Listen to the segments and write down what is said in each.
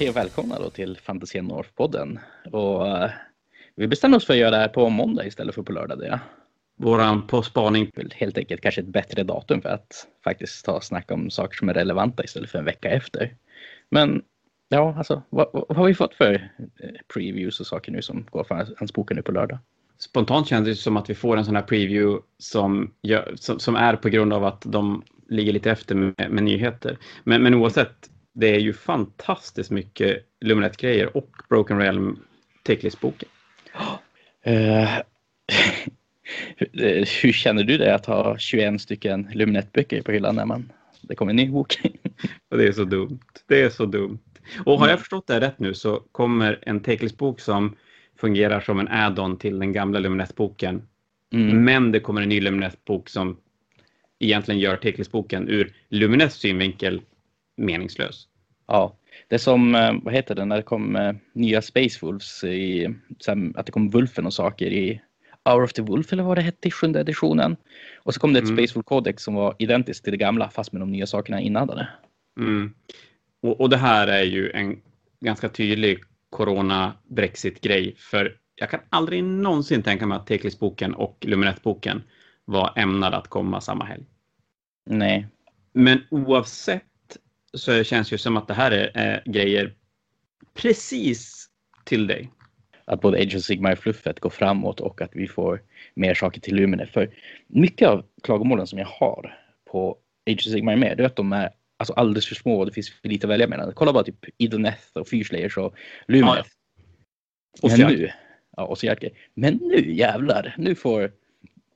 Hej och välkomna då till Fantasia North-podden. Och uh, vi bestämde oss för att göra det här på måndag istället för på lördag. Det. Våran på spaning. Helt enkelt kanske ett bättre datum för att faktiskt ta och snacka om saker som är relevanta istället för en vecka efter. Men ja, alltså vad, vad har vi fått för eh, previews och saker nu som går från hans boken nu på lördag? Spontant känns det som att vi får en sån här preview som, gör, som, som är på grund av att de ligger lite efter med, med nyheter. Men, men oavsett, det är ju fantastiskt mycket Luminet-grejer och Broken Realm Teklist-boken. Uh, hur känner du det att ha 21 stycken Luminet-böcker på hyllan när man, det kommer en ny bok? det är så dumt. Det är så dumt. Och har jag förstått det rätt nu så kommer en Teklist-bok som fungerar som en add-on till den gamla Luminet-boken. Mm. Men det kommer en ny Luminet-bok som egentligen gör Teklist-boken ur Luminets synvinkel meningslös. Ja, det som, eh, vad heter det, när det kom eh, nya Space Wolves, i, att det kom Wolfen och saker i Hour of the Wolf eller vad det hette i sjunde editionen. Och så kom det ett mm. Space Wolf Codex som var identiskt till det gamla fast med de nya sakerna innan det. Mm. Och, och det här är ju en ganska tydlig corona-brexit-grej för jag kan aldrig någonsin tänka mig att Teklis-boken och Luminett-boken var ämnade att komma samma helg. Nej. Men oavsett så känns det ju som att det här är, är grejer precis till dig. Att både Age of Sigmar-fluffet går framåt och att vi får mer saker till Lumine. För mycket av klagomålen som jag har på Age of Sigmar med, är att de är alltså alldeles för små och det finns för lite att välja mellan. Kolla bara typ Idoneth och Fyrslayers och Lumineth. Ja. Och Men nu, ja, och. Men nu jävlar, nu får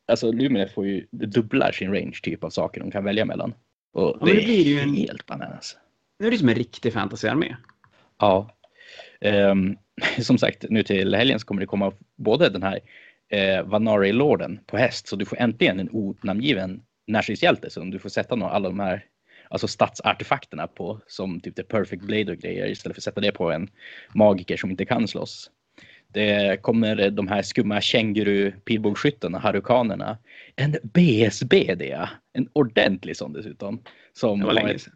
alltså Lumineth får ju dubblar sin range typ av saker de kan välja mellan. Och ja, det, det blir ju en... helt bananas. Nu är det som en riktig fantasyarmé. Ja. Um, som sagt, nu till helgen så kommer det komma både den här eh, Vanari-lorden på häst, så du får äntligen en onamngiven närskyddshjälte som du får sätta någon, alla de här alltså stadsartefakterna på som typ The Perfect Blade och grejer istället för att sätta det på en magiker som inte kan slåss. Det kommer de här skumma känguru pilbågsskyttarna, harukanerna. En BSB det En ordentlig sån dessutom. Som det var länge sedan.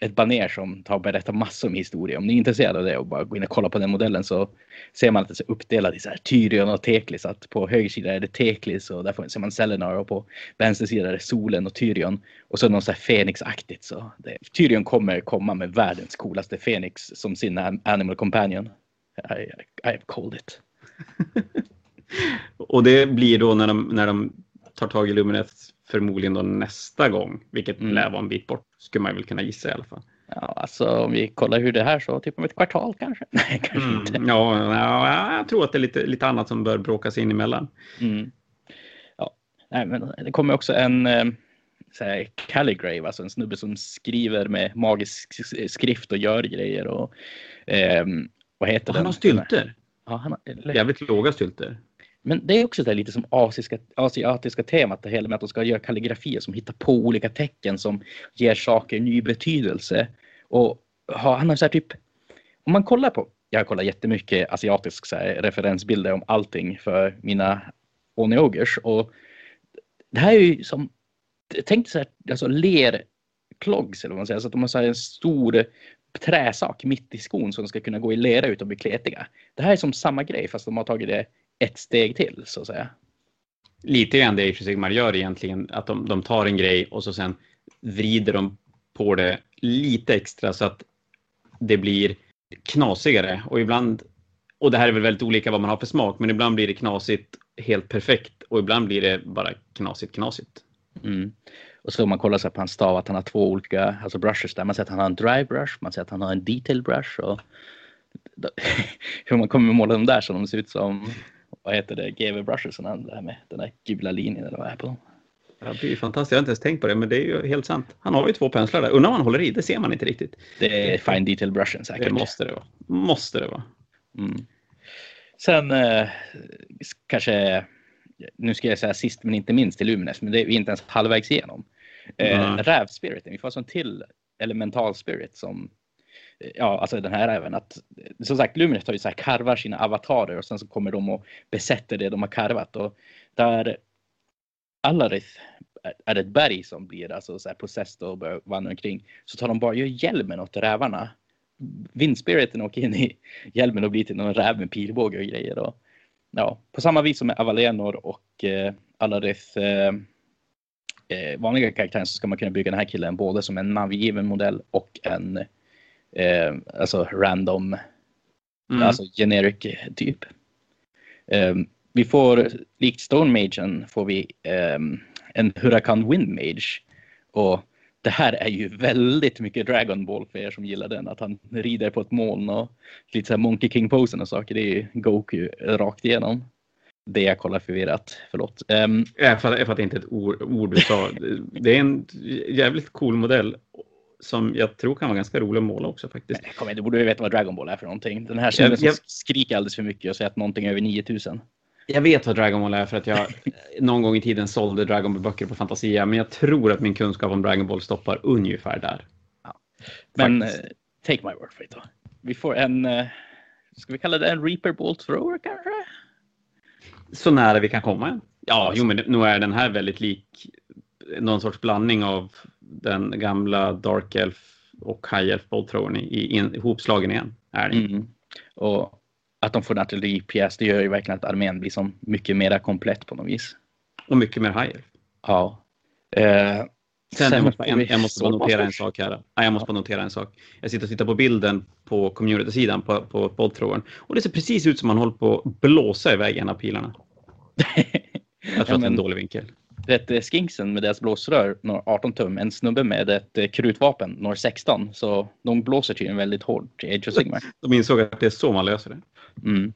Ett baner som tar och berättar massor med historia. Om ni är intresserade av det och bara gå in och kolla på den modellen så ser man att det är uppdelat i så här Tyrion och Teklis. Att på höger sida är det Teklis och där ser man Selenar och på vänster sida är det solen och Tyrion. Och så något så här Fenix-aktigt. Så det, Tyrion kommer komma med världens coolaste Fenix som sin animal companion. I, I've called it. och det blir då när de, när de tar tag i Luminet förmodligen då nästa gång, vilket mm. lär vara en bit bort, skulle man väl kunna gissa i alla fall. Ja, alltså om vi kollar hur det här så, typ om ett kvartal kanske? Nej, kanske mm, inte. Ja, ja, jag tror att det är lite, lite annat som bör bråkas in emellan. Mm. Ja, nej, men det kommer också en eh, så calligrave, alltså en snubbe som skriver med magisk skrift och gör grejer och eh, vad heter Han har stylter. Ja, han har, Jävligt låga stylter. Men det är också det lite som asiska, asiatiska temat, det hela med att de ska göra kalligrafier som hittar på olika tecken som ger saker ny betydelse. Och han har så här typ, om man kollar på, jag kollar jättemycket asiatisk så här, referensbilder om allting för mina Oneogers och det här är ju som, tänk så här, alltså lerklogs eller vad man säger, så att de har så en stor träsak mitt i skon som ska kunna gå i lera utan bli kletiga. Det här är som samma grej fast de har tagit det ett steg till så att säga. Lite grann det Age Sigmar gör egentligen, att de, de tar en grej och så sen vrider de på det lite extra så att det blir knasigare och ibland, och det här är väl väldigt olika vad man har för smak, men ibland blir det knasigt helt perfekt och ibland blir det bara knasigt knasigt. Mm. Och så om man kollar så på hans stav att han har två olika alltså brushes där. Man ser att han har en dry brush, man ser att han har en detail brush. Och hur man kommer måla dem där så de ser ut som, vad heter det, GV brushes, det här med den där gula linjen eller vad är på dem. Det blir ju fantastiskt. Jag har inte ens tänkt på det, men det är ju helt sant. Han har ju två penslar där. Undrar vad han håller i, det ser man inte riktigt. Det är fine detail brushen säkert. Det måste det vara. Måste det vara. Mm. Sen eh, kanske, nu ska jag säga sist men inte minst till Lumines, men det är inte ens halvvägs igenom. Eh, Rävspiriten, vi får alltså en till elemental spirit som ja, alltså den här även att som sagt Luminet har ju så här karvar sina avatarer och sen så kommer de och besätter det de har karvat och där Alarith är ett berg som blir alltså så här processed och börjar vandra omkring så tar de bara gör hjälmen åt rävarna vindspiriten åker in i hjälmen och blir till någon räv med pilbåge och grejer. Och, ja, på samma vis som med Avalenor och eh, Alarith eh, eh, vanliga karaktären så ska man kunna bygga den här killen både som en namngiven modell och en eh, alltså random, mm. alltså generic typ. Um, vi får, likt Stone Magen, får vi um, en Huracan Wind Mage. Och det här är ju väldigt mycket Dragon Ball för er som gillar den. Att han rider på ett moln och lite så här Monkey King-posen och saker. Det är ju Goku rakt igenom. Det jag kollar förvirrat, förlåt. Um, jag, fattar, jag fattar inte ett ord, ord du sa. Det är en jävligt cool modell som jag tror kan vara ganska rolig att måla också faktiskt. Nej, kom igen, du borde ju veta vad Dragon Ball är för någonting. Den här kändes jag, jag... skriker alldeles för mycket och säger att någonting över 9000. Jag vet vad Dragon Ball är för att jag någon gång i tiden sålde Dragon Ball-böcker på Fantasia, men jag tror att min kunskap om Dragon Ball stoppar ungefär där. Ja. Men uh, take my word for it då. Vi får en, uh, ska vi kalla det en Reaper Bolt Thrower kanske? Så nära vi kan komma. Ja, jo, men nu är den här väldigt lik någon sorts blandning av den gamla Dark Elf och High Elf i, ihopslagen igen. Är det. Mm. Och att de får en artilleripjäs, det gör ju verkligen att armén blir som mycket mer komplett på något vis. Och mycket mer high Ja. Eh, Sen, jag måste, jag, jag måste bara notera en sak här. Ja, jag måste bara notera en sak. Jag sitter och tittar på bilden på community-sidan på, på bolltråden och det ser precis ut som man håller på att blåsa iväg en av pilarna. jag tror ja, att det är en dålig vinkel. Vet, eh, Skinksen med deras blåsrör når 18 tum, en snubbe med ett eh, krutvapen når 16. Så de blåser tydligen väldigt hårt i Age of Sigmar. De insåg att det är så man löser det. Mm.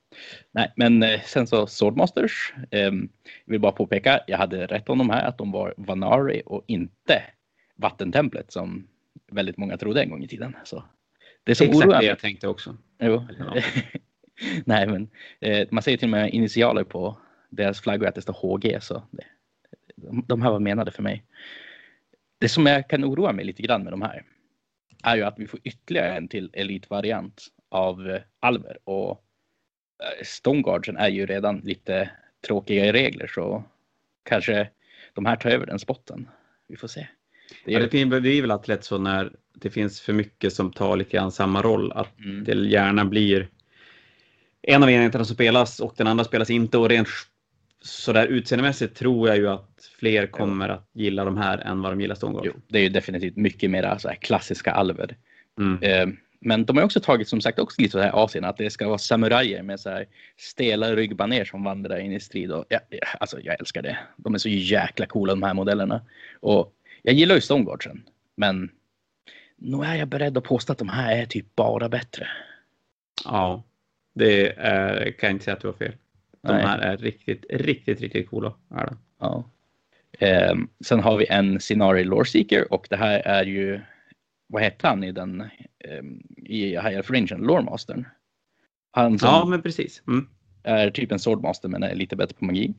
Nej, men eh, sen så Swordmasters. Eh, jag vill bara påpeka, jag hade rätt om de här, att de var Vanari och inte Vattentemplet som väldigt många trodde en gång i tiden. Så det är som Exakt det jag tänkte också. Jo. Nej, men eh, man säger till och med initialer på deras flaggor att det står HG, så det, de, här var menade för mig. Det som jag kan oroa mig lite grann med de här är ju att vi får ytterligare en till elitvariant av eh, Alver och Eh, Stoneguardsen är ju redan lite tråkiga i regler så kanske de här tar över den spotten. Vi får se. Det, är... ja, det blir väl att lätt så när det finns för mycket som tar lite grann samma roll att mm. det gärna blir en av enheterna som spelas och den andra spelas inte och rent så där utseendemässigt tror jag ju att fler kommer att gilla de här än vad de gillar Stoneguard. det är ju definitivt mycket mer så klassiska alver. Mm. Eh, men de har också tagit som sagt också lite så här Asien att det ska vara samurajer med så här stela ryggbaner som vandrar in i strid. Och, ja, ja, alltså jag älskar det. De är så jäkla coola de här modellerna. Och jag gillar ju Stoneguardsen. Men nu är jag beredd att påstå att de här är typ bara bättre. Ja, det är, kan jag inte säga att du har fel. De Nej. här är riktigt, riktigt, riktigt coola. Är Ja. Eh, sen har vi en Scenari Lore Seeker och det här är ju vad hette han i den um, i High Fringen, Loremastern? Han som ja, men precis. Mm. är typ en Swordmaster men är lite bättre på magi.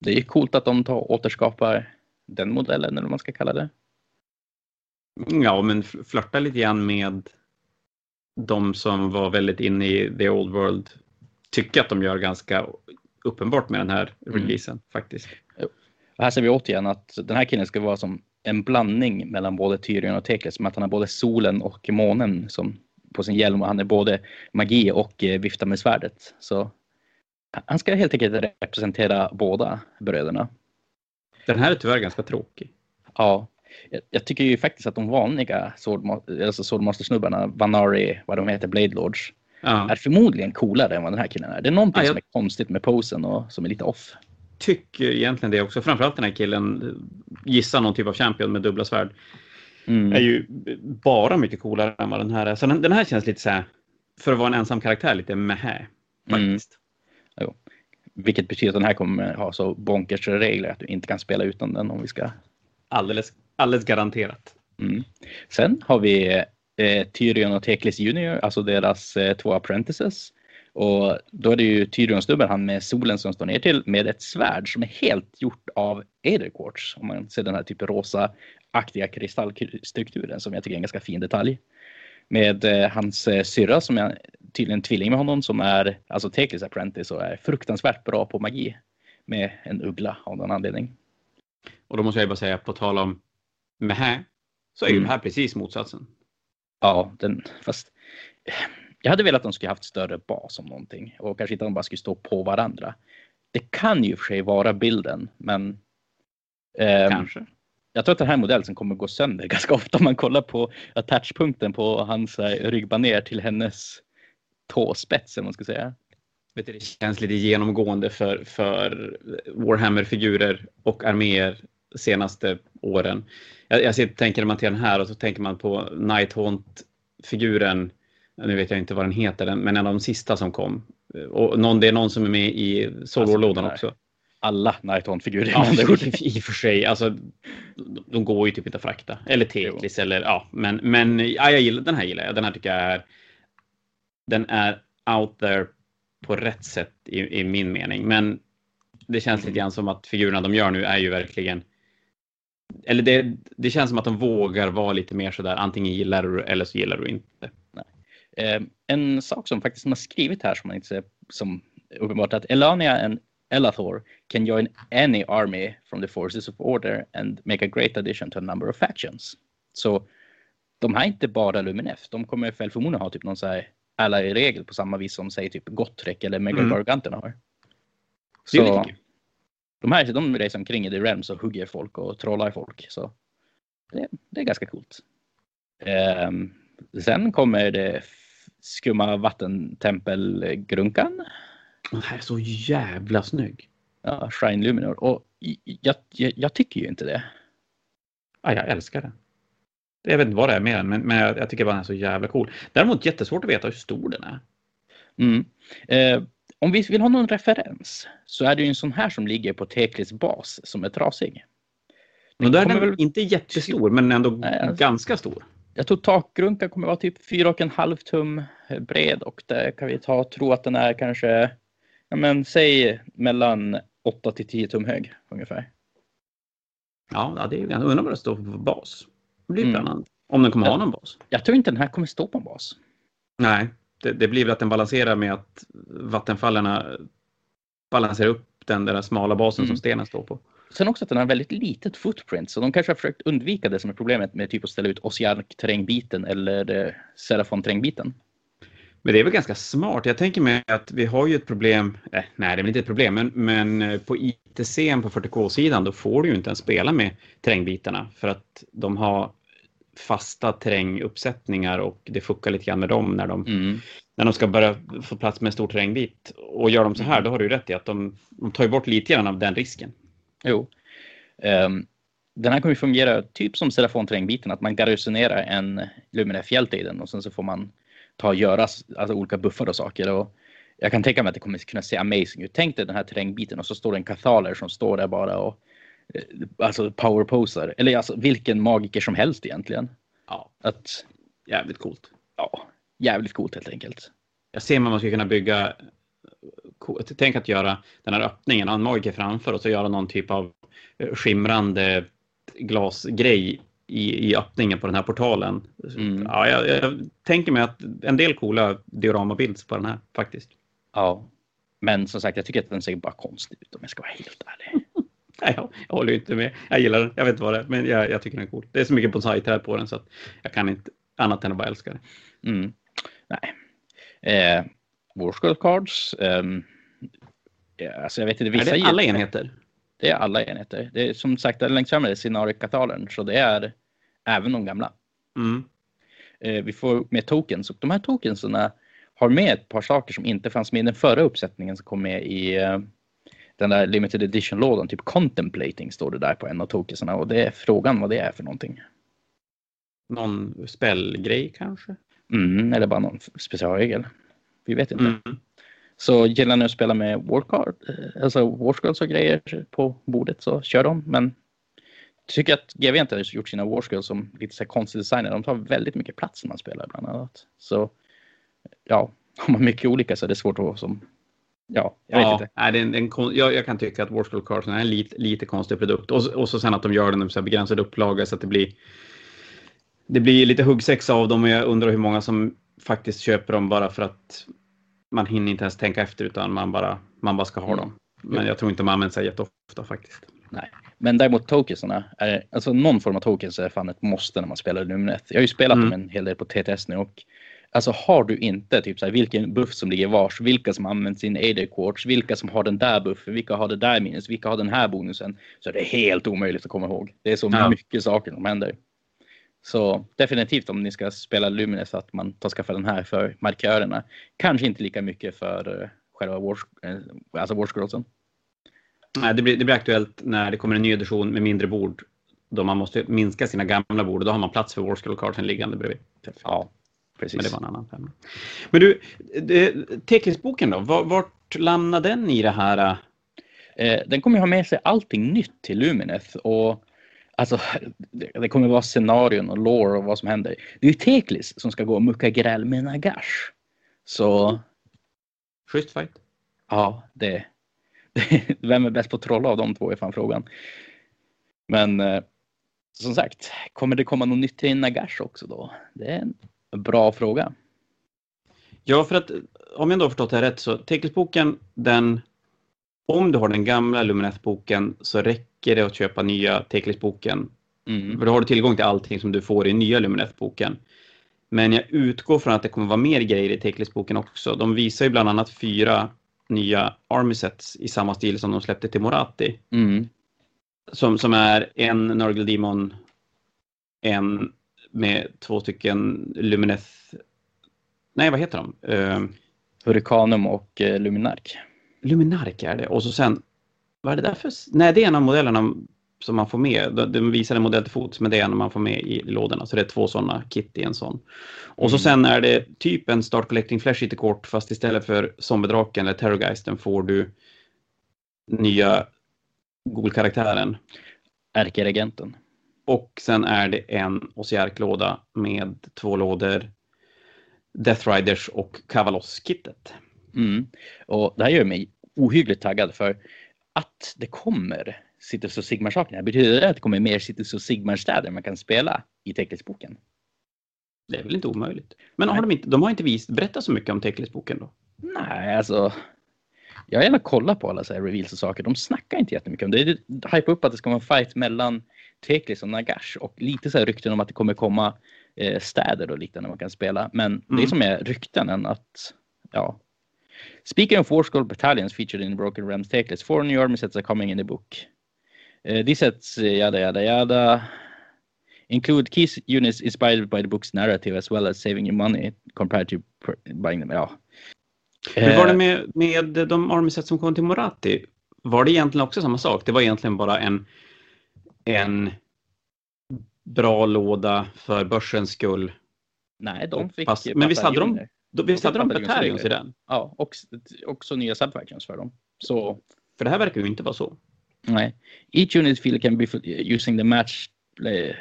Det är coolt att de tar, återskapar den modellen eller vad man ska kalla det. Ja, men flörta lite grann med de som var väldigt inne i the old world. Tycker att de gör ganska uppenbart med den här mm. releasen mm. faktiskt. Och här ser vi återigen att den här killen ska vara som en blandning mellan både Tyrion och Tekles, som att han har både solen och månen som på sin hjälm och han är både magi och eh, viftar med svärdet. Så han ska helt enkelt representera båda bröderna. Den här är tyvärr ganska tråkig. Ja, jag, tycker ju faktiskt att de vanliga alltså Swordmaster-snubbarna, Vanari, vad de heter, Blade Lords, ja. är förmodligen coolare än vad den här killen är. Det är någonting ja, jag... som är konstigt med posen och som är lite off tycker egentligen det också. Framförallt den här killen, gissar någon typ av champion med dubbla svärd. Mm. Är ju bara mycket coolare än vad den här är. Så den, den här känns lite så här, för att vara en ensam karaktär, lite mehä. Faktiskt. Mm. Jo. Vilket betyder att den här kommer ha så bonkers regler att du inte kan spela utan den om vi ska. Alldeles, alldeles garanterat. Mm. Sen har vi eh, Tyrion och Teklis Junior, alltså deras eh, två apprentices. Och då är det ju Tyrion-snubben, han med solen som står ner till med ett svärd som är helt gjort av Aetherquartz. Om man ser den här typ rosa-aktiga kristallstrukturen som jag tycker är en ganska fin detalj. Med eh, hans eh, syrra som är tydligen tvilling med honom som är alltså Teklis apprentice och är fruktansvärt bra på magi. Med en uggla av någon anledning. Och då måste jag bara säga på tal om Mähä så är ju mm. det här precis motsatsen. Ja, den, fast jag hade velat att de skulle haft större bas om någonting och kanske inte de bara skulle stå på varandra. Det kan ju för sig vara bilden, men. Eh, kanske. Jag tror att den här modellen kommer gå sönder ganska ofta om man kollar på attachpunkten på hans eh, ryggbaner till hennes tåspets, man ska säga. Det känns lite genomgående för, för Warhammer-figurer och arméer senaste åren. Jag, jag sitter, tänker man till den här och så tänker man på Nighthaunt-figuren. Nu vet jag inte vad den heter, men en av de sista som kom. Och någon, det är någon som är med i Solwar-lådan alltså, också. Alla Nighthaunt-figurer. Ja, i och för sig. Alltså, de går ju typ inte att frakta. Eller Tetris eller ja, men, men ja, jag gillar, den här gillar jag. Den här tycker jag är. Den är out there på rätt sätt i, i min mening. Men det känns lite grann som att figurerna de gör nu är ju verkligen eller det, det känns som att de vågar vara lite mer sådär antingen gillar du eller så gillar du inte. Eh, en sak som faktiskt man har skrivit här som man inte ser som uppenbart att Elania and Elathor can join any army from the forces of order and make a great addition to a number of factions. Så de här är inte bara Luminef, de kommer väl förmodligen ha typ någon så här alla i regel på samma vis som säg typ Gottrek eller Megagarganterna mm. har. Så de här de reser omkring i The Realms och hugger folk och trollar folk. Så det, det är ganska coolt. Um, sen kommer det skumma vattentempelgrunkan. Den här är så jävla snygg. Ja, Shrine Luminor. Och jag, jag, jag tycker ju inte det. Ja, jag älskar det. Jag vet inte vad det är med den, men, men jag, jag tycker bara den är så jävla cool. Däremot jättesvårt att veta hur stor den är. Mm. Eh, om vi vill ha någon referens så är det ju en sån här som ligger på Teklis bas som är trasig. Men då är den väl... inte jättestor, men ändå Nej, alltså, ganska stor. Jag tror takgrunkan kommer vara typ 4,5 tum bred och det kan vi ta tro att den är kanske, ja men säg mellan 8 till 10 tum hög ungefär. Ja, det är ju ganska undrar vad det står på bas. Det blir spännande. Mm. Om den kommer jag, ha någon bas. Jag tror inte den här kommer stå på en bas. Nej, det, det blir väl att den balanserar med att vattenfallarna balanserar upp den där smala basen mm. som stenen står på. Sen också att den har väldigt litet footprint, så de kanske har försökt undvika det som är problemet med typ att ställa ut Osiark-terrängbiten eller eh, Serafon-terrängbiten. Men det är väl ganska smart. Jag tänker mig att vi har ju ett problem, eh, nej det är väl inte ett problem, men, men eh, på ITC på 40K-sidan då får du ju inte ens spela med terrängbitarna för att de har fasta terränguppsättningar och det fuckar lite grann med dem när de, mm. när de ska börja få plats med en stor terrängbit. Och gör de så här, mm. då har du rätt i att de, de tar bort lite grann av den risken. Jo. Um, den här kommer fungera typ som Serafon-terrängbiten, att man garrisonerar en Luminef hjälte i den och sen så får man ta och göra alltså, olika buffar och saker. Och jag kan tänka mig att det kommer kunna se amazing ut. Tänk dig den här terrängbiten och så står det en kathaler som står där bara och alltså powerposar. Eller alltså vilken magiker som helst egentligen. Ja. Att, jävligt coolt. Ja, jävligt coolt helt enkelt. Jag ser vad man skulle kunna bygga. Tänk att göra den här öppningen, ha en magiker framför och så göra någon typ av eh, skimrande glasgrej i, i öppningen på den här portalen. Mm. Ja, jag, jag, tänker mig att en del coola dioramabilds på den här faktiskt. Ja, men som sagt, jag tycker att den ser bara konstig ut om jag ska vara helt ärlig. Nej, jag, jag håller inte med. Jag gillar den. Jag vet inte vad det är, men jag, jag tycker den är cool. Det är så mycket bonsai-träd på den så att jag kan inte annat än att bara älska den. Mm. Nej. Eh, Warskull Cards. Eh, alltså jag vet inte, vissa är det alla enheter? Det är alla enheter. Det är som sagt längst fram är det Scenaric-katalern, så det är även de gamla. Mm. Eh, vi får med tokens och de här tokenserna har med ett par saker som inte fanns med i den förra uppsättningen som kom med i eh, den där limited edition-lådan, typ contemplating står det där på en av tokensarna och det är frågan vad det är för någonting. Någon spellgrej kanske? Mm, eller bara någon specialregel. Vi vet inte. Mm. Så gillar ni att spela med Warcard, eh, alltså Warskulls och grejer på bordet så kör dem. Men tycker att GW inte har gjort sina Warskulls som lite så här konstig designer. De tar väldigt mycket plats när man spelar bland annat. Så ja, har man mycket olika så är det svårt att som Ja, jag ja, vet inte. Nej, det är en, en, jag, jag, kan tycka att Warskull Carson är en lite, lite konstig produkt. Och, och så sen att de gör den i begränsad upplaga så att det blir det blir lite huggsexa av dem och jag undrar hur många som faktiskt köper dem bara för att man hinner inte ens tänka efter utan man bara, man bara ska ha mm. dem. Men jag tror inte man använder sig jätteofta faktiskt. Nej, Men däremot tokensarna, är, alltså någon form av tokens är fan ett måste när man spelar Luminet. Jag har ju spelat Mm. dem en hel del på TTS nu och alltså har du inte typ så här, vilken buff som ligger vars, vilka som använder sin AD quartz, vilka som har den där buffen, vilka har det där minus, vilka har den här bonusen, så är det helt omöjligt att komma ihåg. Det är så Ja. mycket saker som händer. Så definitivt om ni ska spela Lumines att man tar skaffa den här för markörerna. Kanske inte lika mycket för uh, själva Wars, eh, alltså Warscrollsen. Nej, det, blir, det blir aktuellt när det kommer en ny edition med mindre bord. Då man måste minska sina gamla bord och då har man plats för Warscroll cardsen liggande bredvid. Ja, precis. Men det var en annan femma. Men du, Teknisboken då? Var- Vart lämnar den i det här? Eh, den kommer ju ha med sig allting nytt till Lumineth och alltså det, kommer vara scenarion och lore och vad som händer. Det är ju Teklis som ska gå och mucka gräl med Nagash. Så Schysst fight. ja, det, vem är bäst på att trolla av de två är fan frågan. Men eh, som sagt, kommer det komma något nytt till Nagash också då? Det är en bra fråga. Ja, för att om jag då har förstått det här rätt så Teknisboken, den om du har den gamla Lumineth-boken så räcker det att köpa nya Teknisboken. Mm. För då har du tillgång till allting som du får i nya Lumineth-boken. Men jag utgår från att det kommer vara mer grejer i Teknisboken också. De visar ju bland annat fyra nya Army Sets i samma stil som de släppte till Morati. Mm. Som, som är en Nurgle Demon, en med två stycken Lumineth... Nej, vad heter de? Uh, Hurricanum och eh, Luminark. Luminark är det. Och så sen, vad är det där för... Nej, det är en av modellerna som man får med. De, de visar en modell till fots, men det är en man får med i lådorna. Så det är två sådana kit i en sån. Och så Mm. sen är det typ en Start Collecting Flash kort fast istället för Zombiedraken eller Terrorgeisten får du nya Google-karaktären. Ärkeregenten. Och sen är det en Osiark-låda med två lådor Death Riders och Kavalos-kittet. Mm. Och det här gör mig ohyggligt taggad för att det kommer Cities och Sigmar-saker. här. Betyder det att det kommer mer Cities och Sigmar-städer man kan spela i Teknisboken? Det är väl inte omöjligt. Men har de, inte, de har inte visat, berättat så mycket om Teklisboken då? Nej, alltså. Jag har gärna kollat på alla så här reveals och saker. De snackar inte jättemycket om det. Det hype upp att det ska vara en fight mellan Teklis och Nagash och lite så här rykten om att det kommer komma eh, städer och liknande man kan spela. Men det är Mm. som är rykten än att, ja. Speaking of War Skull battalions featured in Broken Realms Teklis, four new army sets are coming in the book. Uh, these sets, yada yada yada, include key units inspired by the book's narrative as well as saving you money compared to buying them. Ja. Hur var Eh, det med, med de army set som kom till Morati? Var det egentligen också samma sak? Det var egentligen bara en, en bra låda för börsens skull. Nej, de fick Fast- men visst hade de-. Då, visst hade de. Battalions i den? Ja, och också nya subfactions för dem. Så För det här verkar ju inte vara så. nej. Each unit field can be using the match play,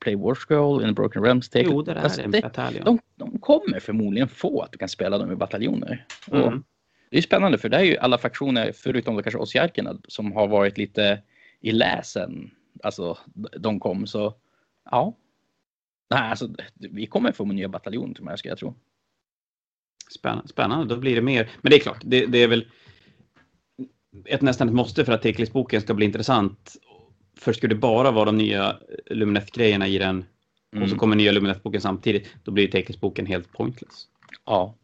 play war scroll in broken realms. Take Jo, det är Fast en det- bataljon. de, de kommer förmodligen få att du kan spela dem i bataljoner. Mm. Det är spännande för det är ju alla faktioner förutom då kanske Osiarkerna som har varit lite i läsen. Alltså de kom så ja. Nej, alltså vi kommer få nya bataljoner till här ska jag tro. Spännande, spännande, då blir det mer. Men det är klart, det, det är väl ett, nästan ett måste för att Teklisboken ska bli intressant. För skulle det bara vara de nya Lumineth-grejerna i den och så Mm. kommer nya Lumineth-boken samtidigt, då blir Teklisboken helt pointless. Ja,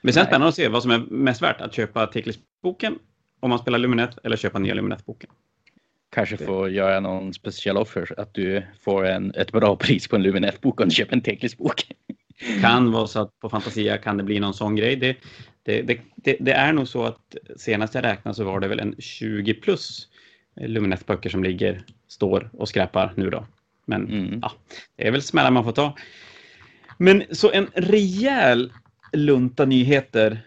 Men sen Nej. spännande att se vad som är mest värt, att köpa Teklisboken om man spelar Lumineth eller köpa nya Lumineth-boken. Kanske får göra någon special offer att du får en, ett bra pris på en Luminet-bok om du köper en Teklis-bok. Kan vara så att på Fantasia kan det bli någon sån grej. Det, det, det, det, är nog så att senast jag räknade så var det väl en 20 plus Lumineth-böcker som ligger, står och skräpar nu då. Men Mm. ja, det är väl smällar man får ta. Men så en rejäl lunta nyheter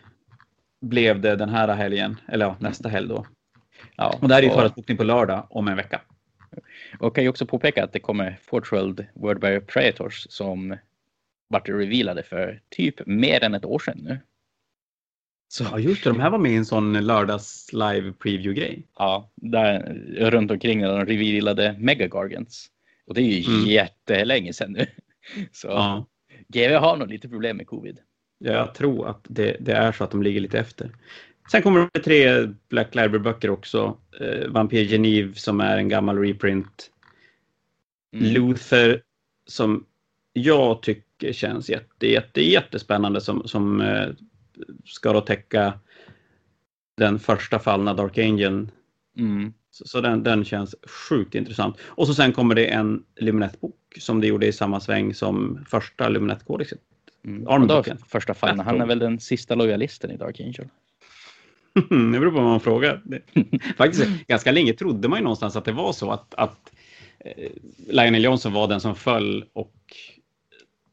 blev det den här helgen, eller ja, nästa helg då. Ja, Och det här är ju förhandsbokning på lördag om en vecka. Och kan ju också påpeka att det kommer Fortworld Wordbearer Predators som vart revealade för typ mer än ett år sedan nu. Så Ja just det, de här var med i en sån lördags live preview-grej. ja, där runt omkring när de revealade Mega Gargants. Och det är ju Mm. jättelänge sedan nu. Så Ja. GW har nog lite problem med covid. Jag tror att det, det är så att de ligger lite efter. Sen kommer det tre Black Library-böcker också. Eh, Vampyr Geneve som är en gammal reprint. Mm. Luther som jag tycker känns jätte, jätte, jättespännande som, som eh, ska då täcka den första fallna Dark Angel. Mm. Så, så, den, den känns sjukt intressant. Och så sen kommer det en Luminette-bok som det gjorde i samma sväng som första Luminette-kodexet. Mm. Första fallna, han är väl den sista lojalisten i Dark Angel? Det beror på vad man frågar. Faktiskt, ganska länge trodde man ju någonstans att det var så att, att eh, Lionel Johnson var den som föll och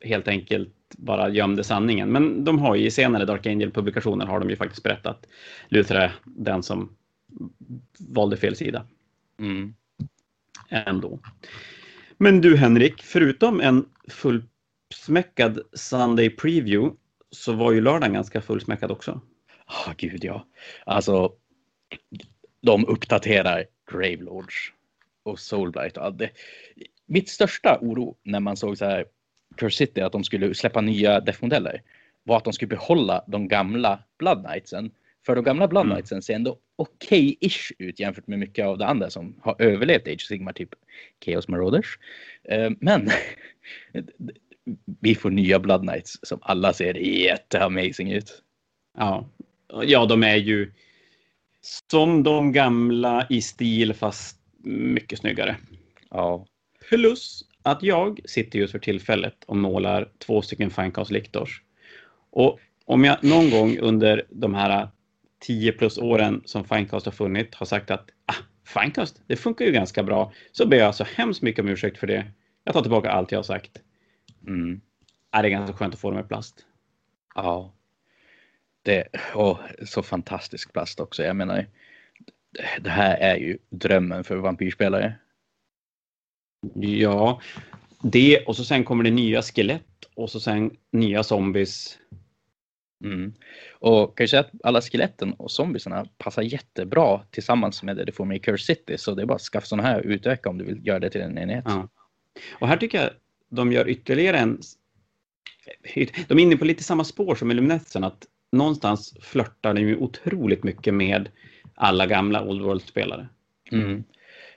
helt enkelt bara gömde sanningen. Men de har ju i senare Dark Angel-publikationer har de ju faktiskt berättat Luther är den som valde fel sida. Mm. Ändå. Men du Henrik, förutom en fullsmäckad Sunday Preview så var ju lördagen ganska fullsmäckad också. Ja, oh, gud ja. Alltså, de uppdaterar Gravelords och Soulblight allt det. Mitt största oro när man såg så här Curse City att de skulle släppa nya Def-modeller var att de skulle behålla de gamla Blood Knightsen. För de gamla Blood mm. Knightsen ser ändå okej-ish ut jämfört med mycket av det andra som har överlevt Age of Sigmar, typ Chaos Marauders. Eh, men vi får nya Blood Knights som alla ser jätteamazing ut. Ja, ja, de är ju som de gamla i stil fast mycket snyggare. Ja. Plus att jag sitter just för tillfället och målar två stycken Finecast Lictors. Och om jag någon gång under de här 10 plus åren som Finecast har funnits har sagt att ah, Finecast, det funkar ju ganska bra, så ber jag så hemskt mycket om ursäkt för det. Jag tar tillbaka allt jag har sagt. Mm. Är det är ganska skönt att få dem i plast. Ja. Det, och så fantastisk plast också. Jag menar, det här är ju drömmen för vampyrspelare. Ja, det och så sen kommer det nya skelett och så sen nya zombies. Mm. Och kan jag säga att alla skeletten och zombiesarna passar jättebra tillsammans med det du får med Curse City. Så det är bara att skaffa sådana här och utöka om du vill göra det till en enhet. Ja. Och här tycker jag de gör ytterligare en... De är inne på lite samma spår som Illuminetsen, att någonstans flörtar de ju otroligt mycket med alla gamla Old World-spelare. Mm.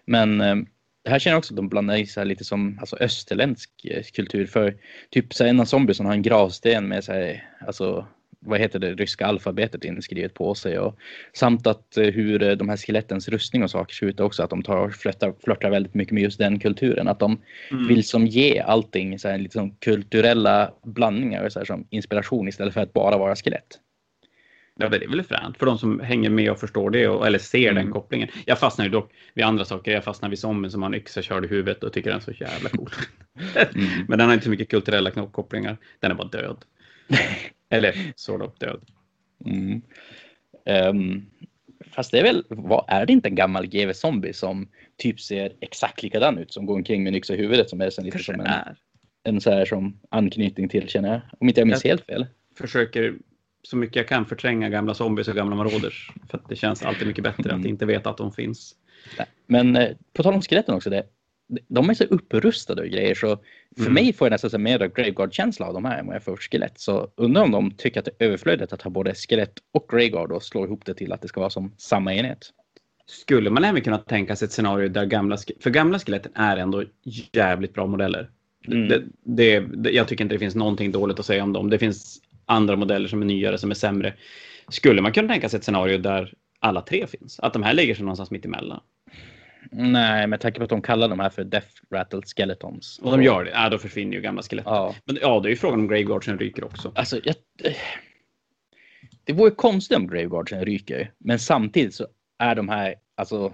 Men eh, här känner jag också att de blandar i sig lite som alltså, österländsk eh, kultur. För typ så en av zombiesarna har en gravsten med sig, alltså vad heter det, ryska alfabetet inskrivet på sig. Och, samt att eh, hur eh, de här skelettens rustning och saker ser ut också, att de tar flörtar, flörtar väldigt mycket med just den kulturen. Att de mm. vill som ge allting så här, liksom kulturella blandningar så här, som inspiration istället för att bara vara skelett. Ja, det är väl fränt för de som hänger med och förstår det och, eller ser mm. den kopplingen. Jag fastnar ju dock vid andra saker. Jag fastnar vid zombien som har en yxa körd i huvudet och tycker den är så jävla cool. mm. Men den har inte så mycket kulturella kopplingar. Den är bara död. eller sort of död. Mm. Um, fast det är väl, vad, är det inte en gammal GV zombie som typ ser exakt likadan ut som går omkring med en yxa i huvudet som är sen lite som en, en så här som anknytning till känner jag. Om inte jag minns jag helt fel. Försöker så mycket jag kan förtränga gamla zombies och gamla maroders. För att det känns alltid mycket bättre mm. att inte veta att de finns. Men eh, på tal om skeletten också, det, de är så upprustade och grejer så för mm. mig får jag nästan mer av Graveguard-känsla av de här än vad jag får skelett. Så undrar om de tycker att det är överflödigt att ha både skelett och Graveguard och slå ihop det till att det ska vara som samma enhet. Skulle man även kunna tänka sig ett scenario där gamla, för gamla skeletten är ändå jävligt bra modeller. Mm. Det, det, det, jag tycker inte det finns någonting dåligt att säga om dem. Det finns andra modeller som är nyare, som är sämre. Skulle man kunna tänka sig ett scenario där alla tre finns? Att de här ligger sig någonstans mitt emellan? Nej, med tanke på att de kallar de här för Death Rattled Skeletons. Och de gör det? Ja, då försvinner ju gamla skelett. Ja. Men ja, det är ju frågan om Graveguardsen ryker också. Alltså, jag, det vore konstigt om Graveguardsen ryker, men samtidigt så är de här, alltså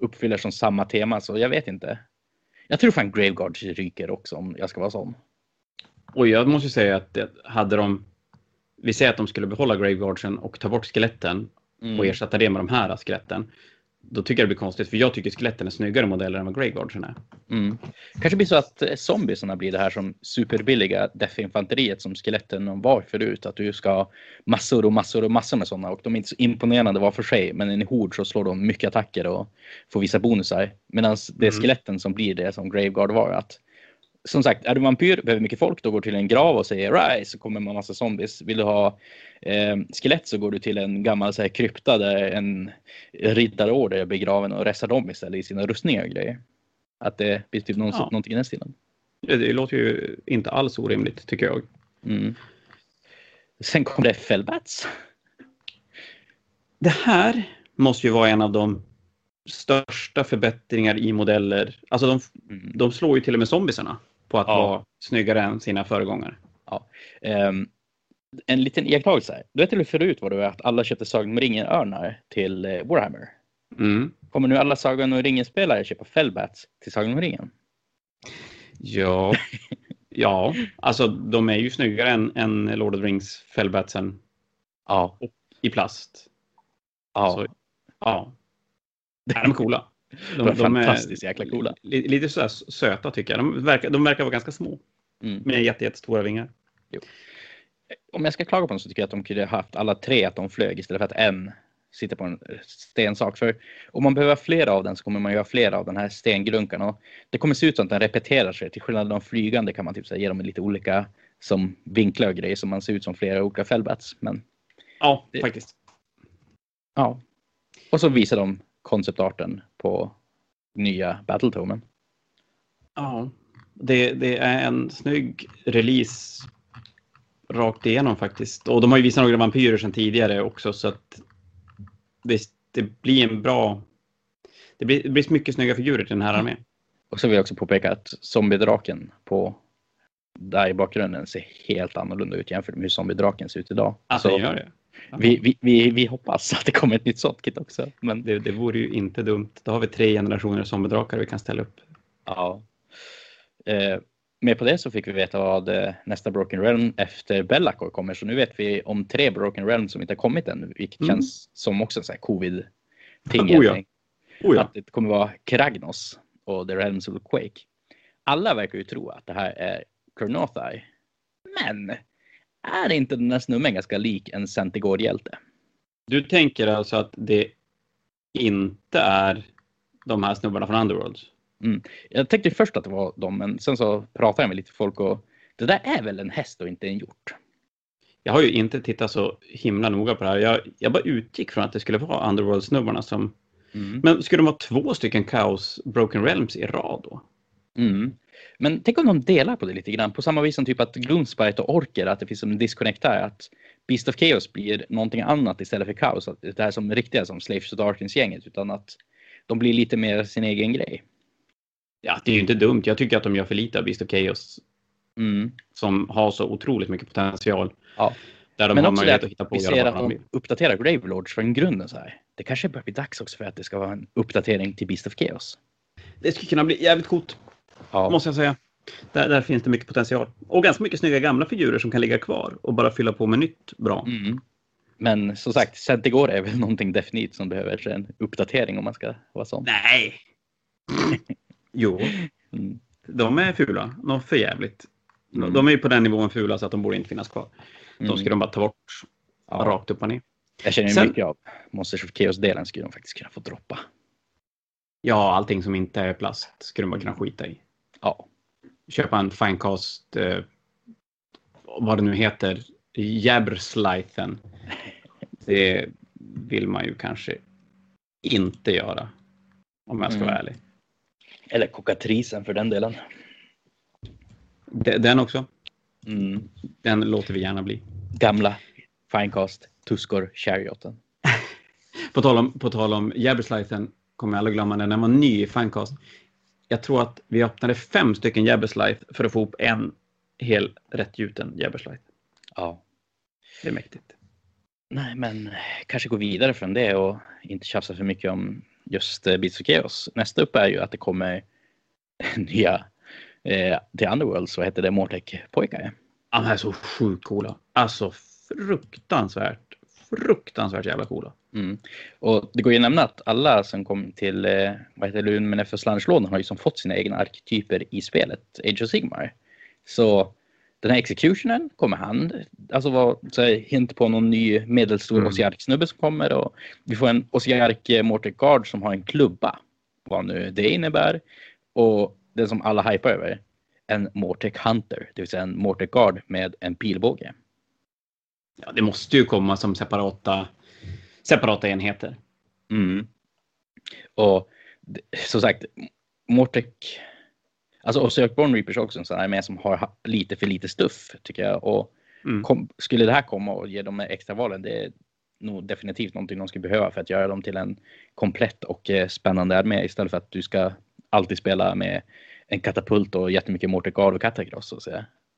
uppfyller som samma tema, så jag vet inte. Jag tror fan Graveguards ryker också om jag ska vara sån. Och jag måste säga att hade de vi säger att de skulle behålla Graveguardsen och ta bort skeletten mm. och ersätta det med de här skeletten. Då tycker jag det blir konstigt för jag tycker skeletten är snyggare modeller än vad Graveguardsen är. Mm. Kanske blir så att eh, zombiesarna blir det här som superbilliga definfanteriet som skeletten var förut. Att du ska ha massor och massor och massor med sådana och de är inte så imponerande var för sig. Men i en hord så slår de mycket attacker och får vissa bonusar. Medan det är mm. skeletten som blir det som Graveguard var. Att som sagt, är du vampyr, behöver mycket folk, då går du till en grav och säger rise, så kommer en massa zombies. Vill du ha eh, skelett så går du till en gammal så här, krypta där en riddarorder är begraven och restar dem istället i sina rustningar och grejer. Att det blir typ någon, Ja. någonting i den stilen. Det, låter ju inte alls orimligt tycker jag. Mm. Sen kom det Fellbats. Det här måste ju vara en av de största förbättringar i modeller. Alltså de, Mm. de slår ju till och med zombiesarna på att Ja. vara snyggare än sina föregångare. Ehm, en liten iakttagelse här. Du vet väl förut var det att alla köpte Sagan om ringen-örnar till eh, Warhammer. Mm. Kommer nu alla Sagan om ringen-spelare köpa Fellbats till Sagan om ringen? Ja. ja, alltså de är ju snyggare än, än Lord of the Rings fällbatsen Ja. i plast. ja. Så, ja. Ja, de är coola. De är fantastiskt jäkla coola. li- Lite sådär söta tycker jag. De verkar, de verkar vara ganska små Mm. med jätte, jättestora vingar. Om jag ska klaga på dem så tycker jag att de kunde ha haft alla tre att de flög istället för att en sitter på en stensak. För om man behöver flera av den så kommer man göra flera av den här stengrunkan. Och det kommer se ut som att den repeterar sig. Till skillnad från de flygande kan man typ så här ge dem lite olika som vinklar och grejer så man ser ut som flera olika fellbats. Men Ja, Det- faktiskt. ja. Och så visar de konceptarten på nya Battletomen. Ja, det, det är en snygg release rakt igenom faktiskt. Och de har ju visat några vampyrer sedan tidigare också så att det, det blir en bra... Det blir, det blir mycket snygga figurer till den här armén. Och så vill jag också påpeka att zombiedraken på där i bakgrunden ser helt annorlunda ut jämfört med hur zombiedraken ser ut idag. Alltså, så gör det. Vi, vi, vi, vi hoppas att det kommer ett nytt sånt kit också. Men det. Det vore ju inte dumt. Då har vi tre generationer zombiedrakar vi kan ställa upp. ja. Eh, med på det så fick vi veta vad eh, nästa Broken Realm efter Bellacor kommer. Så nu vet vi om tre Broken Realm som inte har kommit än. Vilket Mm. känns som också en sån här covid-ting. Oh ja. Oh ja. Att det kommer vara Kragnos och The Realms of Quake. Alla verkar ju tro att det här är Chronothai. Men är inte den här snubben ganska lik en Centigård-hjälte? Du tänker alltså att det inte är de här snubbarna från Underworlds? Jag tänkte först att det var dem, men sen så pratade jag med lite folk och det där är väl en häst och inte en hjort. Jag har ju inte tittat så himla noga på det här. Jag, jag bara utgick från att det skulle vara Underworld-snubbarna som... Mm. Men skulle de vara två stycken Chaos Broken Realms i rad då? Mm. Men tänk om de delar på det lite grann, på samma vis som typ att Gloomspite och Orker, att det finns en disconnect här, att Beast of Chaos blir någonting annat istället för Chaos. Att det här som riktiga som Slaves to Darkness-gänget, utan att de blir lite mer sin egen grej. Ja, det är ju inte dumt. Jag tycker att de gör för lite av Beast of Chaos Mm. som har så otroligt mycket potential. Ja. Där de Men har också det att att hitta på vi ser att de de vill. uppdaterar Gravelords från grunden så här. Det kanske börjar bli dags också för att det ska vara en uppdatering till Beast of Chaos. Det skulle kunna bli jävligt coolt, Ja, måste jag säga. Där, där finns det mycket potential. Och ganska mycket snygga gamla figurer som kan ligga kvar och bara fylla på med nytt bra. Mm. Men som sagt, Centigore är väl någonting definitivt som behöver en uppdatering om man ska vara sån. Nej! jo, Mm. de är fula. Något för jävligt. Mm. De är ju på den nivån fula så att de borde inte finnas kvar. De Mm. ska de bara ta bort Ja. rakt upp och ner. Jag känner Sen- mycket av Monsters of Chaos-delen skulle de faktiskt kunna få droppa. Ja, allting som inte är plast skulle de bara kunna skita i. Ja, Köpa en finecast, eh, vad det nu heter, Jabberslithen. Det vill man ju kanske inte göra. Om jag ska Mm. vara ärlig. eller kokatrisen för den delen. De- Den också. Mm. Den låter vi gärna bli. Gamla Finecast, Tuskor, Charioten. På tal om, på tal om Jabberslithen kommer jag aldrig glömma när den var ny i Finecast. Jag tror att vi öppnade fem stycken Jabberslith för att få upp en hel rättgjuten Jabberslith. Ja. Det är mäktigt. Nej, men kanske gå vidare från det och inte tjafsa för mycket om just eh, Beats of Chaos. Nästa upp är ju att det kommer nya eh, till Underworld så heter det Mortek-pojkar. De här är så sjukt coola. Alltså fruktansvärt, fruktansvärt jävla coola. Mm. Och det går ju att nämna att alla som kom till eh, vad heter det, Lumen för Slanslådan har ju som fått sina egna arketyper i spelet Age of Sigmar. Så den här executionen kommer han, alltså vara hint på någon ny medelstor Mm. Ossiark-snubbe som kommer och vi får en Ossiark eh, Mortek Guard som har en klubba. Vad nu det innebär. Och den som alla hypar över en Mortec Hunter, det vill säga en Mortec Guard med en pilbåge. Ja, det måste ju komma som separata, separata enheter. Mm. Och som sagt, Mortec, alltså och Sökborn Reapers också en sån här med som har lite för lite stuff tycker jag. Och mm. kom, skulle det här komma och ge dem extra valen, det är nog definitivt någonting de skulle behöva för att göra dem till en komplett och eh, spännande armé istället för att du ska alltid spela med en katapult och jättemycket Mortegard och Catacross. Så.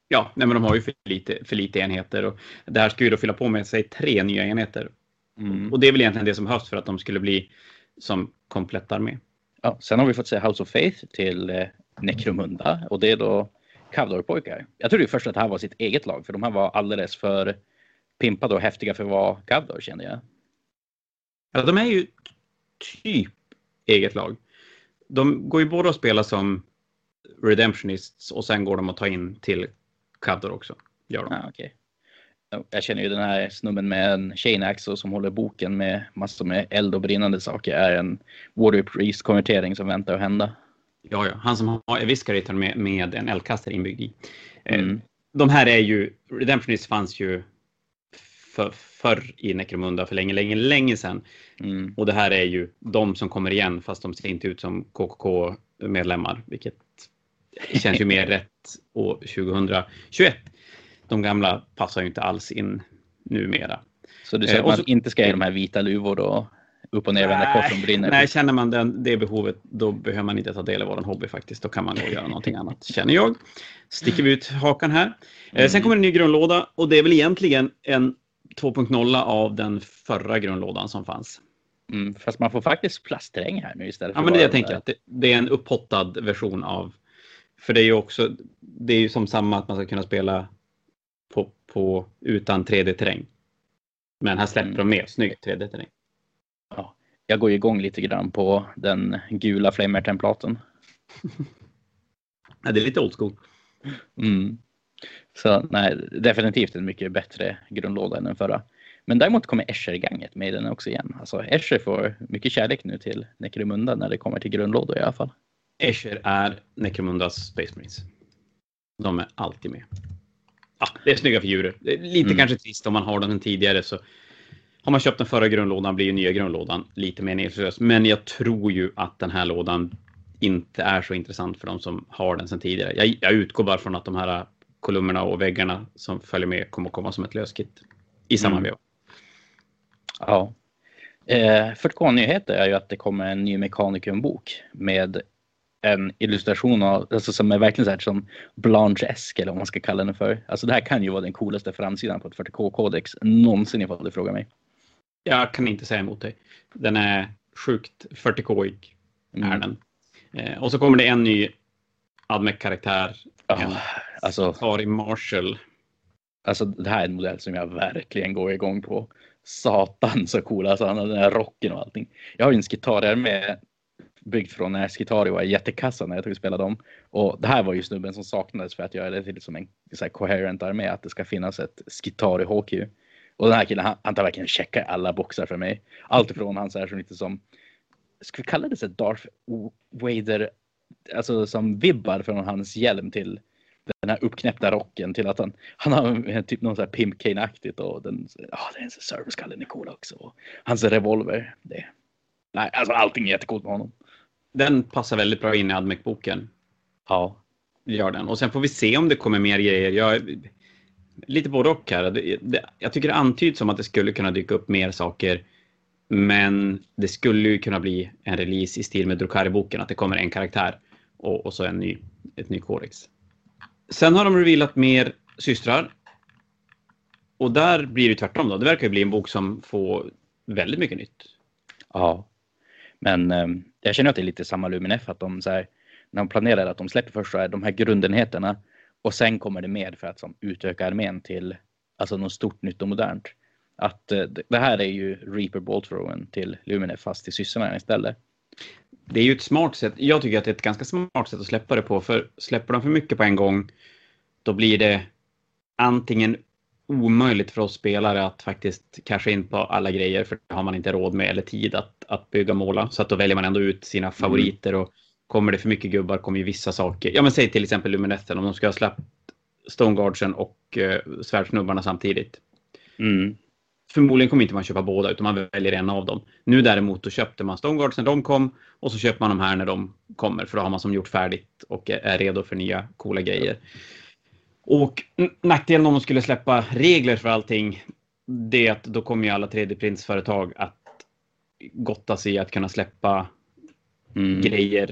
Ja, nej, men de har ju för lite, för lite enheter och det här ska ju då fylla på med sig tre nya enheter. Mm. Och det är väl egentligen det som behövs för att de skulle bli som komplett armé. Ja, sen har vi fått se House of Faith till eh, Necromunda och det är då Kavdor-pojkar. Jag trodde först att det här var sitt eget lag för de här var alldeles för pimpade och häftiga för att vara Kavdor kände jag. Ja, de är ju typ eget lag. De går ju båda att spela som Redemptionists och sen går de att ta in till Kavdor också. Gör de. Ah, okay. Jag känner ju den här snubben med en chain som håller boken med massor med eld och brinnande saker är en Water Priest konvertering som väntar att hända. Ja, ja. han som har Eviscarator med, med en eldkastare inbyggd i. Eh, mm. De här är ju, Redemptionist fanns ju för, förr i Necromunda för länge, länge, länge sedan. Mm. Och det här är ju de som kommer igen fast de ser inte ut som KKK-medlemmar, vilket känns ju mer rätt år 2021. De gamla passar ju inte alls in numera. Så du säger eh, att man så, inte ska ge de här vita luvor då? Upp och nervända kors som brinner? Nej, känner man den, det behovet då behöver man inte ta del av vår hobby faktiskt. Då kan man nog göra någonting annat, känner jag. Sticker vi ut hakan här. Eh, mm. Sen kommer en ny grundlåda och det är väl egentligen en 2.0 av den förra grundlådan som fanns. Mm, fast man får faktiskt plastterräng här nu istället. Ja, men det jag tänker att det, det, är en upphottad version av. För det är ju också, det är ju som samma att man ska kunna spela på, på utan 3D-terräng. Men här släpper mm. de med snygg 3D-terräng. Ja, jag går igång lite grann på den gula flamer-templaten. ja, det är lite old school. Mm. Så nej, definitivt en mycket bättre grundlåda än den förra. Men däremot kommer Escher-ganget med den också igen. Alltså Escher får mycket kärlek nu till Necromunda när det kommer till grundlådor i alla fall. Escher är Necromundas Space Marines. De är alltid med. Ja, det är snygga figurer. Lite mm. kanske trist om man har den tidigare så har man köpt den förra grundlådan blir ju nya grundlådan lite mer nedslös. Men jag tror ju att den här lådan inte är så intressant för de som har den sedan tidigare. Jag, jag utgår bara från att de här kolumnerna och väggarna som följer med kommer att komma som ett löskit i samma mm. veva. Ja. Eh, 40K-nyheter är ju att det kommer en ny Mekanikum-bok med en illustration av, alltså som är verkligen så här som Blanche-esk eller vad man ska kalla den för. Alltså det här kan ju vara den coolaste framsidan på ett 40K-kodex någonsin ifall du frågar mig. Jag kan inte säga emot dig. Den är sjukt 40K-ig. Mm. Är den. Eh, och så kommer det en ny Admec-karaktär. Oh, alltså, Safari Marshall. Alltså det här är en modell som jag verkligen går igång på. Satan så cool, alltså han har den här rocken och allting. Jag har ju en skitarr med byggt från när Skitari var jättekassa när jag tog och spelade dem. Och det här var ju snubben som saknades för att göra det till som en så här, coherent armé, att det ska finnas ett Skitari HQ. Och den här killen, han, han tar verkligen checka alla boxar för mig. Allt ifrån han så här som lite som, ska vi kalla det så Darth Vader alltså som vibbar från hans hjälm till den här uppknäppta rocken till att han, han har typ någon sån här Pimp Kane-aktigt och den, ja oh, den servicekallen är cool också. Och hans revolver, det, nej alltså allting är jättecoolt med honom. Den passar väldigt bra in i Admec-boken. Ja. Gör den. Och sen får vi se om det kommer mer grejer. Jag, lite både och här. Det, det, jag tycker det antyds som att det skulle kunna dyka upp mer saker men det skulle ju kunna bli en release i stil med Drukari-boken, att det kommer en karaktär och, och så en ny, ett ny kodex. Sen har de revealat mer systrar. Och där blir det tvärtom då. Det verkar ju bli en bok som får väldigt mycket nytt. Ja, men eh, jag känner att det är lite samma Luminef att de så här, när de planerar att de släpper först så är de här grundenheterna och sen kommer det med för att som, utöka armén till alltså något stort, nytt och modernt att eh, det här är ju Reaper Bolthrowen till Luminef, fast till systrarna istället. Det är ju ett smart sätt. Jag tycker att det är ett ganska smart sätt att släppa det på. För släpper de för mycket på en gång, då blir det antingen omöjligt för oss spelare att faktiskt casha in på alla grejer, för det har man inte råd med eller tid att, att bygga måla. Så att då väljer man ändå ut sina favoriter och kommer det för mycket gubbar kommer ju vissa saker. Ja, men säg till exempel Luminetten om de ska ha släppt Stoneguardsen och eh, svärdsnubbarna samtidigt. Mm. Förmodligen kommer inte man köpa båda utan man väljer en av dem. Nu däremot då köpte man Stoneguards när de kom och så köper man de här när de kommer för då har man som gjort färdigt och är redo för nya coola grejer. Och nackdelen om de skulle släppa regler för allting det är att då kommer ju alla 3D-printsföretag att gotta sig i att kunna släppa Mm. grejer.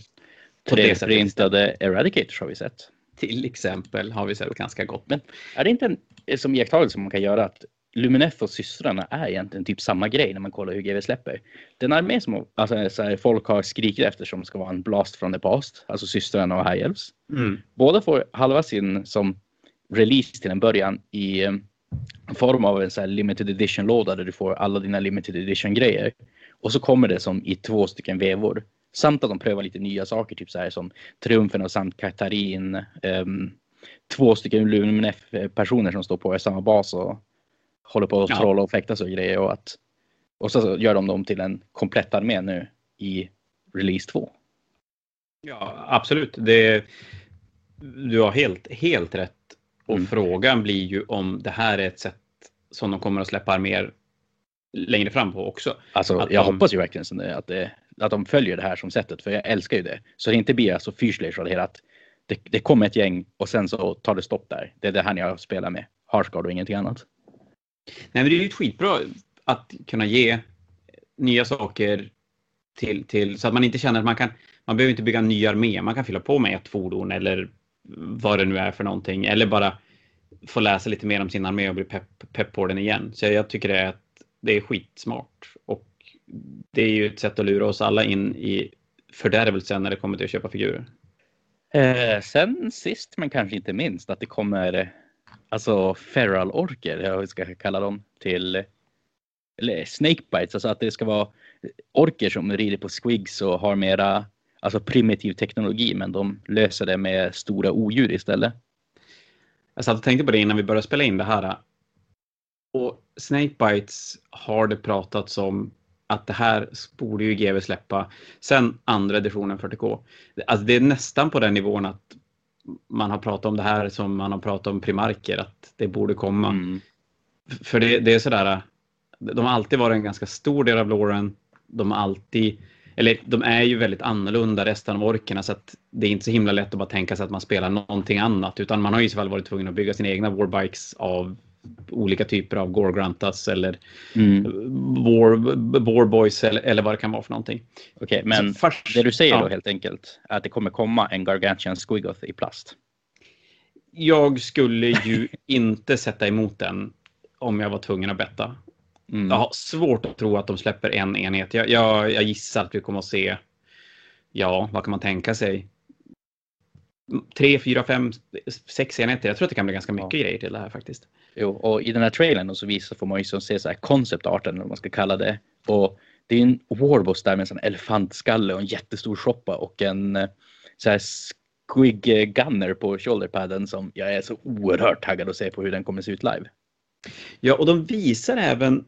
på det sättet. 3D-printade Eradicators har vi sett. Till exempel har vi sett ganska gott. Men är det inte en som iakttagelse man kan göra att Luminef och systrarna är egentligen typ samma grej när man kollar hur GW släpper. Den armé som alltså, så här, folk har skrikit efter som ska vara en blast from the past, alltså systrarna och High Elves. Mm. Båda får halva sin som release till en början i eh, form av en så här limited edition låda där du får alla dina limited edition grejer. Och så kommer det som i två stycken vevor. Samt att de prövar lite nya saker, typ så här som Triumfen och Sankt Katarin. ehm, två stycken Luminef-personer som står på samma bas och håller på att Ja. trolla och fäktas och grejer. Och, att, och så gör de dem till en komplett armé nu i release 2. Ja, absolut. Det, du har helt, helt rätt. Och Mm. frågan blir ju om det här är ett sätt som de kommer att släppa mer längre fram på också. Alltså, Att jag de- hoppas ju verkligen att, det, att de följer det här som sättet, för jag älskar ju det. Så det inte blir så fyrslöjt att det, det kommer ett gäng och sen så tar det stopp där. Det är det här jag spelar med. Hardsguard och ingenting annat. Nej, men det är ju skitbra att kunna ge nya saker till, till så att man inte känner att man kan. Man behöver inte bygga en ny armé. Man kan fylla på med ett fordon eller vad det nu är för någonting eller bara få läsa lite mer om sin armé och bli pepp, pepp på den igen. Så jag tycker det är, det är skitsmart och det är ju ett sätt att lura oss alla in i fördärvelsen när det kommer till att köpa figurer. Eh, sen sist men kanske inte minst att det kommer alltså feral orker, eller vad ska kalla dem, till eller snakebites, alltså att det ska vara orker som rider på squigs och har mera alltså primitiv teknologi, men de löser det med stora odjur istället. Jag satt och tänkte på det innan vi började spela in det här. Och Snakebites har det pratats om att det här borde ju GW släppa sen andra editionen 40K. Alltså det är nästan på den nivån att man har pratat om det här som man har pratat om primarker, att det borde komma. Mm. För det, det är sådär, de har alltid varit en ganska stor del av Lauren. De har alltid, eller de är ju väldigt annorlunda resten av orkerna så att det är inte så himla lätt att bara tänka sig att man spelar någonting annat utan man har ju i så fall varit tvungen att bygga sina egna warbikes av olika typer av Gorgrantas eller Mm. war, warboys eller, eller vad det kan vara för någonting. Okej, men Så först- det du säger ja. då helt enkelt är att det kommer komma en Gargantian Squigoth i plast. Jag skulle ju inte sätta emot den om jag var tvungen att betta. Mm. Jag har svårt att tro att de släpper en enhet. Jag, jag, jag gissar att vi kommer att se, ja, vad kan man tänka sig? Tre, fyra, fem, sex enheter. Jag tror att det kan bli ganska mycket Ja. grejer till det här faktiskt. Jo, och i den här trailern så visar får man ju som se så här conceptarten eller vad man ska kalla det. Och det är en warboss där med en sån elefantskalle och en jättestor shoppa och en eh, så här squig gunner på shoulderpadden som jag är så oerhört taggad att se på hur den kommer se ut live. Ja, och de visar även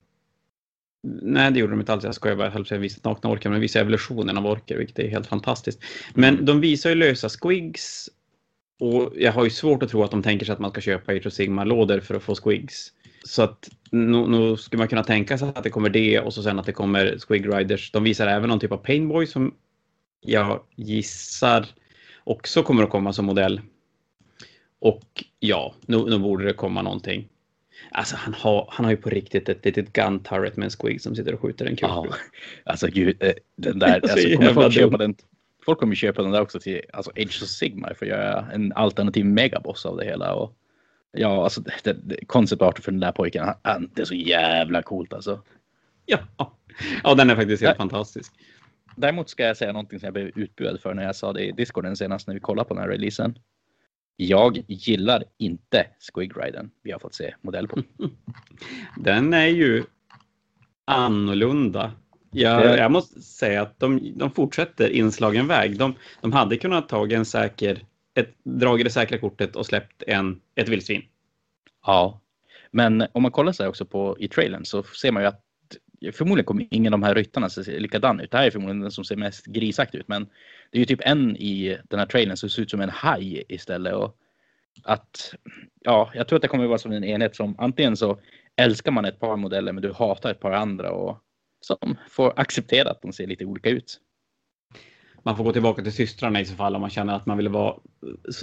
Nej, det gjorde de inte alls. Jag skojar bara. Jag höll på att visat nakna orker, men de visar evolutionen av orker, vilket är helt fantastiskt. Men de visar ju lösa squigs. Och jag har ju svårt att tro att de tänker sig att man ska köpa Age of Sigmar-lådor för att få squigs. Så att nu, nu skulle man kunna tänka sig att det kommer det och så sen att det kommer Squig Riders. De visar även någon typ av Painboy som jag gissar också kommer att komma som modell. Och ja, nu, nu borde det komma någonting. Alltså han har, han har ju på riktigt ett litet gun turret med en squig som sitter och skjuter en kul. Ja, alltså gud, eh, den där, Så alltså, kommer folk, köpa den, folk kommer köpa den där också till alltså Age of Sigmar för att göra en alternativ megaboss av det hela. Och, ja, alltså det, det, conceptarten för den där pojken, han, han, det är så jävla coolt alltså. Ja. ja, den är faktiskt helt Ja. fantastisk. Däremot ska jag säga någonting som jag blev utbuad för när jag sa det i discorden senast när vi kollade på den här releasen. Jag gillar inte Squig Riden vi har fått se modell på. Den är ju annorlunda. Jag, Det- jag måste säga att de, de fortsätter inslagen väg. De, de hade kunnat ta en säker, ett, dragit det säkra kortet och släppt en, ett vildsvin. Ja, men om man kollar sig också på i trailern så ser man ju att förmodligen kommer ingen av de här ryttarna se likadan ut. Det här är förmodligen den som ser mest grisaktig ut, men det är ju typ en i den här trailern som ser ut som en haj istället. Och att, ja, jag tror att det kommer att vara som en enhet som antingen så älskar man ett par modeller men du hatar ett par andra och som får acceptera att de ser lite olika ut. Man får gå tillbaka till systrarna i så fall om man känner att man vill vara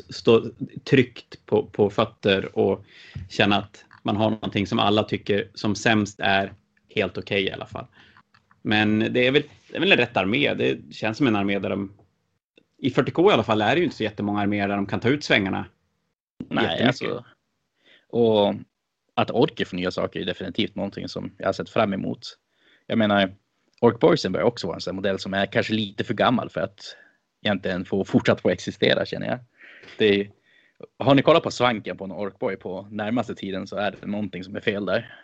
stå tryggt på, på fötter och känna att man har någonting som alla tycker som sämst är helt okej okay i alla fall. Men det är, väl, det är väl en rätt armé. Det känns som en armé där de... I 40K i alla fall är det ju inte så jättemånga arméer där de kan ta ut svängarna. Nej, alltså. Och att orka för nya saker är definitivt någonting som jag har sett fram emot. Jag menar, Ork Boysen börjar också vara en sån modell som är kanske lite för gammal för att egentligen få fortsatt få existera känner jag. Det är, har ni kollat på svanken på en Orkboy på närmaste tiden så är det någonting som är fel där.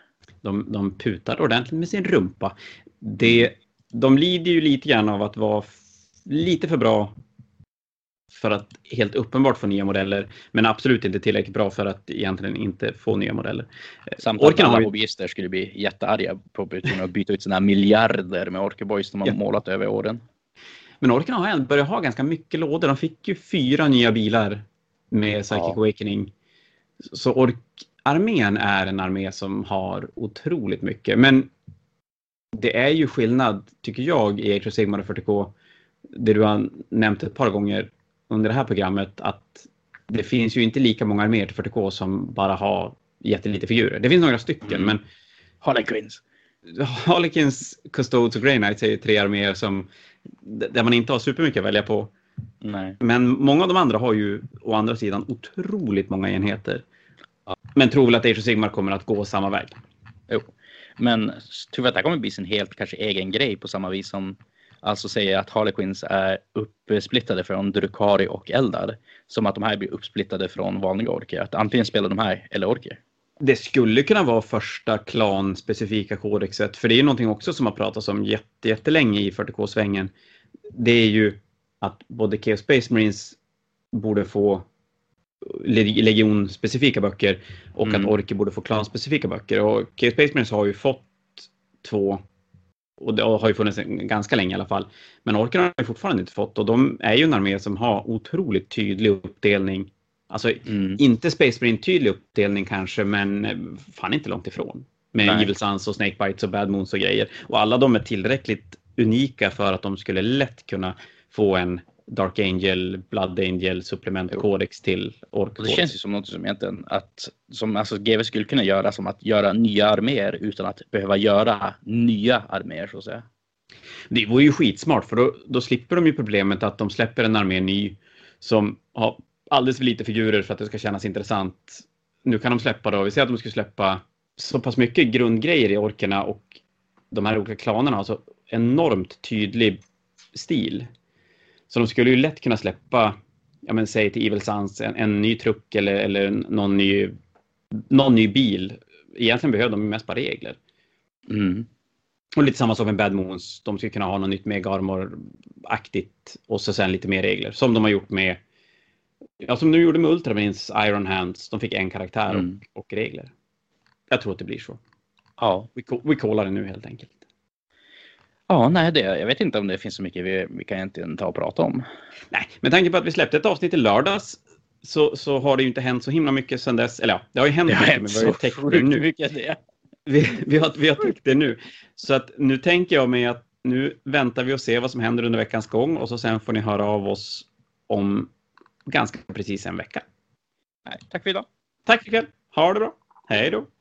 De, de putar ordentligt med sin rumpa. Det, de lider ju lite grann av att vara lite för bra för att helt uppenbart få nya modeller, men absolut inte tillräckligt bra för att egentligen inte få nya modeller. Samt att alla hobbyister skulle bli jättearga på att byta ut sina miljarder med Orkeboys som har ja. målat över åren. Men Orkerna har börjat ha ganska mycket lådor. De fick ju fyra nya bilar med Psychic ja. Awakening. Så Ork-armén är en armé som har otroligt mycket. Men det är ju skillnad, tycker jag, i Age of Sigmar och 40K. Det du har nämnt ett par gånger under det här programmet att det finns ju inte lika många arméer till 40K som bara har jättelite figurer. Det finns några stycken, mm. men Harlequins. Harlequins, Custodes och Grey Knights är tre arméer som där man inte har supermycket att välja på. Nej. Men många av de andra har ju å andra sidan otroligt många enheter. Men tror väl att Age of Sigmar kommer att gå samma väg. Jo. Men tror vi att det kommer bli sin helt kanske egen grej på samma vis som Alltså säger att Harlequins är uppsplittade från Drukari och Eldar. Som att de här blir uppsplittade från vanliga orker. Att antingen spelar de här eller orker. Det skulle kunna vara första klanspecifika kodexet. För det är någonting också som har pratats om jättelänge i 40K-svängen. Det är ju att både Chaos Space Marines borde få legionspecifika böcker och mm. att orker borde få klanspecifika böcker. Och Chaos Space Marines har ju fått två och det har ju funnits ganska länge i alla fall. Men orken har ju fortfarande inte fått och de är ju en armé som har otroligt tydlig uppdelning. Alltså mm. inte Space Marine tydlig uppdelning kanske, men fan inte långt ifrån. Med Nej. Evil Suns och Snakebites och Bad Moons och grejer. Och alla de är tillräckligt unika för att de skulle lätt kunna få en Dark Angel, Blood Angel, supplement Codex till Ork. Det känns ju som något som egentligen att som alltså GW skulle kunna göra som att göra nya arméer utan att behöva göra nya arméer så att säga. Det vore ju skitsmart för då, då slipper de ju problemet att de släpper en armé ny som har alldeles för lite figurer för att det ska kännas intressant. Nu kan de släppa då, vi säger att de skulle släppa så pass mycket grundgrejer i orkerna och de här olika klanerna har så enormt tydlig stil så de skulle ju lätt kunna släppa, ja men säg till Evil Sons, en, en ny truck eller, eller någon, ny, någon ny bil. Egentligen behöver de mest bara regler. Mm. Och lite samma sak med Bad Moons. De skulle kunna ha något nytt Megarmor-aktigt och så sen lite mer regler. Som de har gjort med, ja som de gjorde med Ultramarines Iron Hands. De fick en karaktär mm. och, och, regler. Jag tror att det blir så. Ja. Vi, vi kollar det nu helt enkelt. Ja, nej, det, jag vet inte om det finns så mycket vi, vi kan egentligen ta och prata om. Nej, med tanke på att vi släppte ett avsnitt i lördags så, så har det ju inte hänt så himla mycket sedan dess. Eller ja, det har ju hänt det mycket, men vi har ju täckt det nu. Mycket det. Vi, vi, har, vi har täckt det nu. Så att nu tänker jag mig att nu väntar vi och ser vad som händer under veckans gång och så sen får ni höra av oss om ganska precis en vecka. Nej, tack för idag. Tack för ikväll. Ha det bra. Hej då.